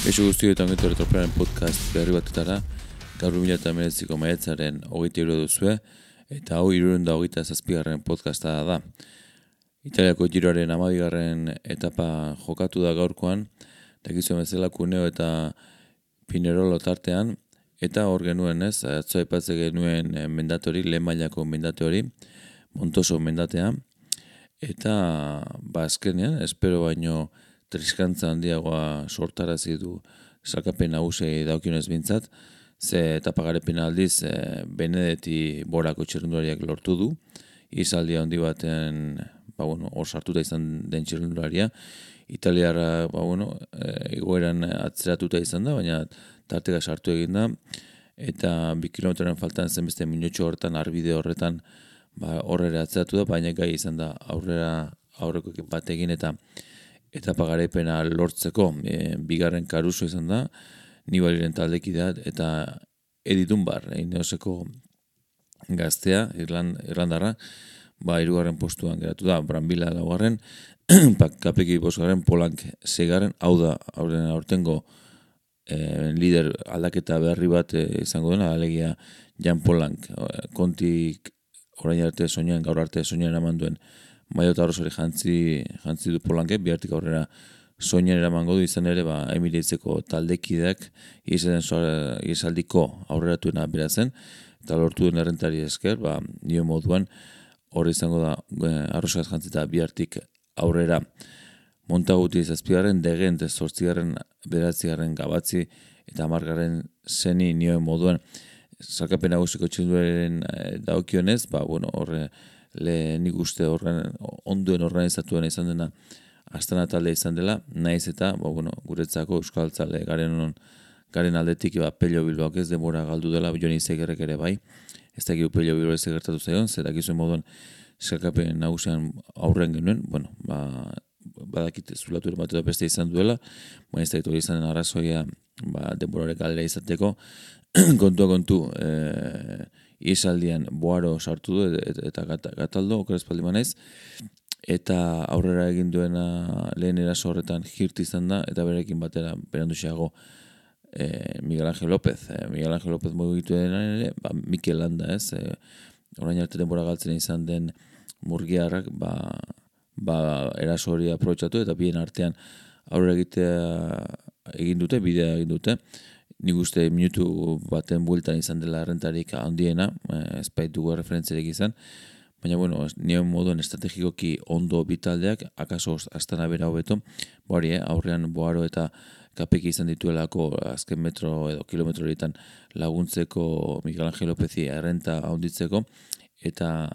Eixo guztio eta ongetu retroplaren podcast berri batetara, gaur 2008ko maetzaren hogeita iru duzue, eta hau irurun da hogeita zazpigarren podcasta da. Italiako giroaren amabigarren etapa jokatu da gaurkoan, dakizuen bezala kuneo eta pinerolo tartean, eta hor genuen ez, atzo aipatze genuen mendatori, lehen mailako mendate hori, montoso mendatea, eta ba azkenean, espero baino, triskantza handiagoa sortarazi du salkapen nagusi daukionez bintzat, ze etapagarepen aldiz e, Benedetti borako txerrendulariak lortu du, izaldi handi baten ba, bueno, hor sartuta izan den txerrendularia, Italiara ba, bueno, e, egoeran atzeratuta izan da, baina tarteka sartu egin da, eta bi kilometroren faltan zen beste minutxo horretan, arbide horretan, ba, horrera atzeratu da, baina gai izan da aurrera aurreko bat egin eta etapa garaipena lortzeko e, bigarren karuso izan da, nibaliren taldekidea eta editun bar, ineoseko gaztea, Irland, Irlandarra, ba, irugarren postuan geratu da, Brambila laugarren, kapeki bosgarren, Polank segaren, hau da, aurten aurtengo e, lider aldaketa berri bat e, izango dena, alegia Jan Polank, kontik orain arte soinean, gaur arte soinean eman duen, maio eta horrezori jantzi, jantzi du polanke, bihartik aurrera soinen eramango du. Izan ere, ba, emireitzeko taldekideak izan izaldiko aurreratuena berazen, eta lortu den errentari esker, ba, nio moduan, hori izango da, e, arrosaz jantzita bihartik aurrera. Montaguti zazpigarren, degen, zortzigarren, beratzigarren, gabatzi, eta amargarren zeni nio moduan, zalkapen agusiko txinduaren e, daukionez, ba, bueno, horre, le nik uste horren onduen organizatuen izan dena astana talde izan dela, naiz eta ba, bueno, guretzako euskal talde garen on, garen aldetik ba, pelio bilboak ez demora galdu dela, joni izegerrek ere bai, ez da pelio bilboak ez egertatu zaion, zer dakizuen moduan zelkapen nagusian aurren genuen, bueno, ba, badakit zulatu ere da beste izan duela, baina ez da izan arrazoia ba, denborare galera izateko, kontua kontu, e, izaldian boaro sartu du eta gataldo, okeraz paldi manaiz, eta aurrera egin duena lehen eraso horretan jirt izan da, eta berekin batera berandu xeago e, Miguel Ángel López. E, Miguel Ángel López mugitu dena ere, ba, Mikel Landa ez, e, orain arte denbora galtzen izan den murgiarrak, ba, ba eraso hori aprobetsatu eta bien artean aurrera egitea egin dute, bidea egin dute, nik uste minutu baten bueltan izan dela errentarik handiena, ez baitugu referentziarik izan, baina bueno, nio moduan estrategikoki ondo bitaldeak, akaso astana bera hobeto, bori, eh, aurrean boaro eta kapeki izan dituelako azken metro edo kilometro horitan laguntzeko Miguel Angel Lopezi errenta handitzeko, eta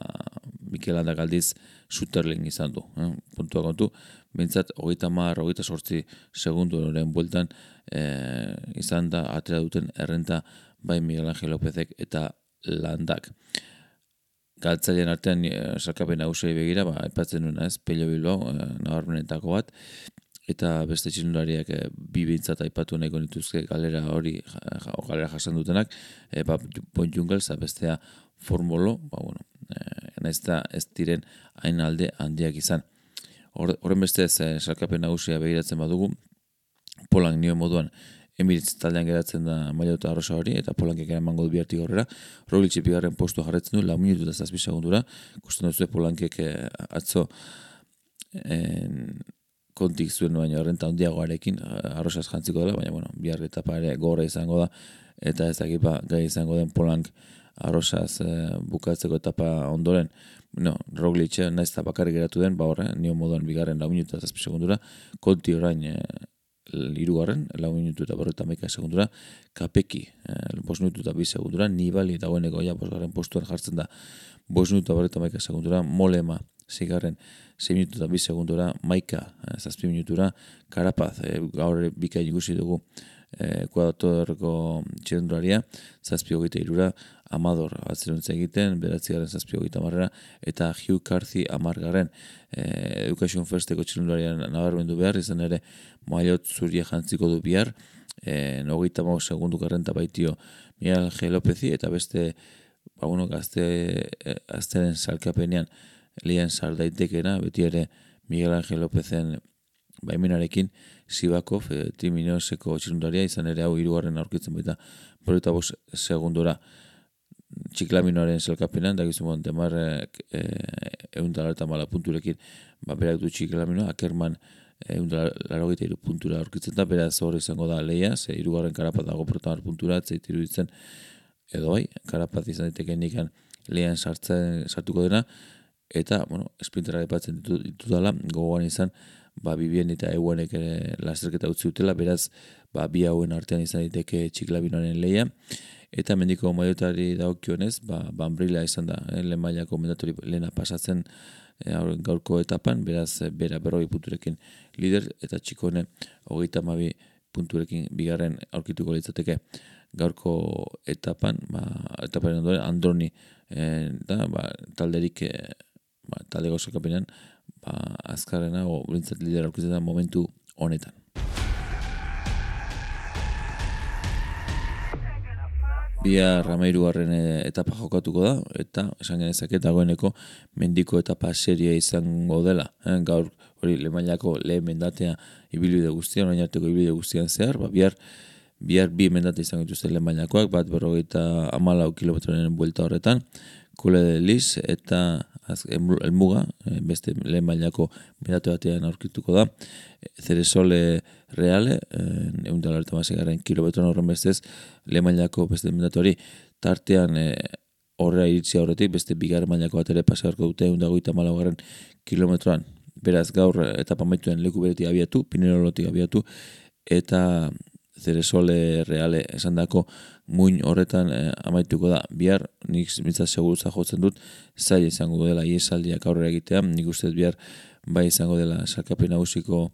Mikel Handak aldiz Suterling izan du. Eh? Puntua kontu, bintzat, hogeita mar, hogeita sortzi segundu horren bueltan eh, izan da atera duten errenta bai Miguel Angel Lopezek eta landak. Galtzailean artean e, sarkapen begira, ba, epatzen nuena ez, pelio bilo, e, bat, eta beste txilunariak e, bi bintzat aipatu nahiko nituzke galera hori, ja, galera jasan dutenak, e, ba, Bon Jungels, bestea formolo, ba, bueno, e, naiz da ez diren hain alde handiak izan. Horren beste ez, e, sarkapen nagusia begiratzen badugu, Polank nio moduan Emiritz taldean geratzen da maila eta arrosa hori, eta Polankek mango du bihartik horrela. Roglic bigarren postu jarretzen du, lau minutu eta zazpi segundura. Kusten duzu Polankek eh, atzo en, kontik zuen baina horrenta handiagoarekin arrosaz jantziko dela, baina bueno, bihar etapa ere gorra izango da, eta ez dakipa gai izango den Polank arrosaz eh, bukatzeko etapa ondoren. No, Roglic, eh, naiz eta bakarrik geratu den, ba horre, nio moduan bigarren lau minutu eta segundura, konti orain lirugarren, lau minutu eta berreta meka segundura, kapeki, eh, bos minutu eta bi segundura, nibali dagoeneko ja bosgarren postuan jartzen da, bos minutu eta berreta meka segundura, molema, zigarren, 6 minutu eta bi segundura, maika, eh, zazpi minutura, karapaz, eh, gaur bikain ikusi dugu, eh, kuadatorko txirenduraria, zazpi hogeita irura, Amador atzeruntza egiten, beratzigarren zazpio gita marrera, eta Hugh Carthy amargarren e, Education Firsteko txilunarian nabarmendu behar, izan ere mailot zuria jantziko du bihar, e, nogeita mau segundu garrenta baitio Miguel G. Lopezi, eta beste, ba, bueno, gazte, e, azteren salkapenean lian sardaitekena, beti ere Miguel Angel Lopezen baimenarekin Sibakov, e, Tim Inoseko txirundaria, izan ere hau irugarren aurkitzen baita proieta bos segundora. Txiklaminoaren zelkapenan, da gizu monte mar e, eta mala punturekin, ba, berak du txiklaminoa, akerman egun laro iru puntura aurkitzen da, beraz hor izango da leia, ze irugarren karapat dago protamar puntura, zeit iruditzen, edo bai, karapat izan diteken nikan lehian sartzen, sartuko dena, eta, bueno, esprintera epatzen ditu, ditu dala, gogoan izan, ba, bibien eta eguanek ere lasterketa utzi dutela, beraz, ba, bi hauen artean izan diteke txiklabinoaren leia, eta mendiko maiotari daukionez, ba, banbrila izan da, eh, lehen mailako mendatori lehena pasatzen eh, gaurko etapan, beraz, eh, bera berroi punturekin lider, eta txikone hogeita mabi punturekin bigarren aurkituko litzateke. Gaurko etapan, ba, etaparen ondoren, Androni, eh, da, ba, talderik, eh, ba, talde gauzakapenean, ba, azkarrena, o, brintzat lider aurkitzen momentu honetan. Bia Rameiruaren eh, etapa jokatuko da, eta esan genezake dagoeneko mendiko etapa seria izango dela. Eh? Gaur hori lemailako lehen mendatea ibilbide guztian, orain arteko ibilbide guztian zehar, ba, bihar, bihar bi mendate izango dituzte lemailakoak, bat berrogeita amalau kilometroren buelta horretan, kule de Liz eta elmuga, eh, beste lehen bailako miratu batean aurkituko da, Zeresole Reale, egun da larta mazigaren kilobetron horren bestez, lehen bailako beste miratu hori, tartean e, horrea iritsi horretik, beste bigarren mailako bat ere pasagarko dute, egun dagoita malagaren kilometroan, beraz gaur etapa maituen leku bereti abiatu, pinerolotik abiatu, eta Zeresole Reale esan dako, muin horretan eh, amaituko da bihar, nik mitzat segurutza jotzen dut, zai izango dela iesaldiak aurrera egitea, nik ustez bihar bai izango dela salkapen nagusiko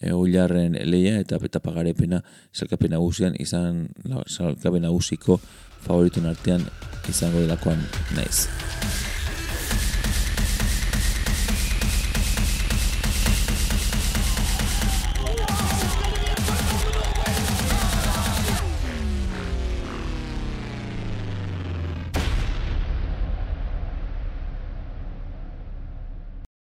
e, uilarren leia eta eta pagarepena salkapen nagusian izan salkapen nagusiko favoritun artean izango delakoan naiz.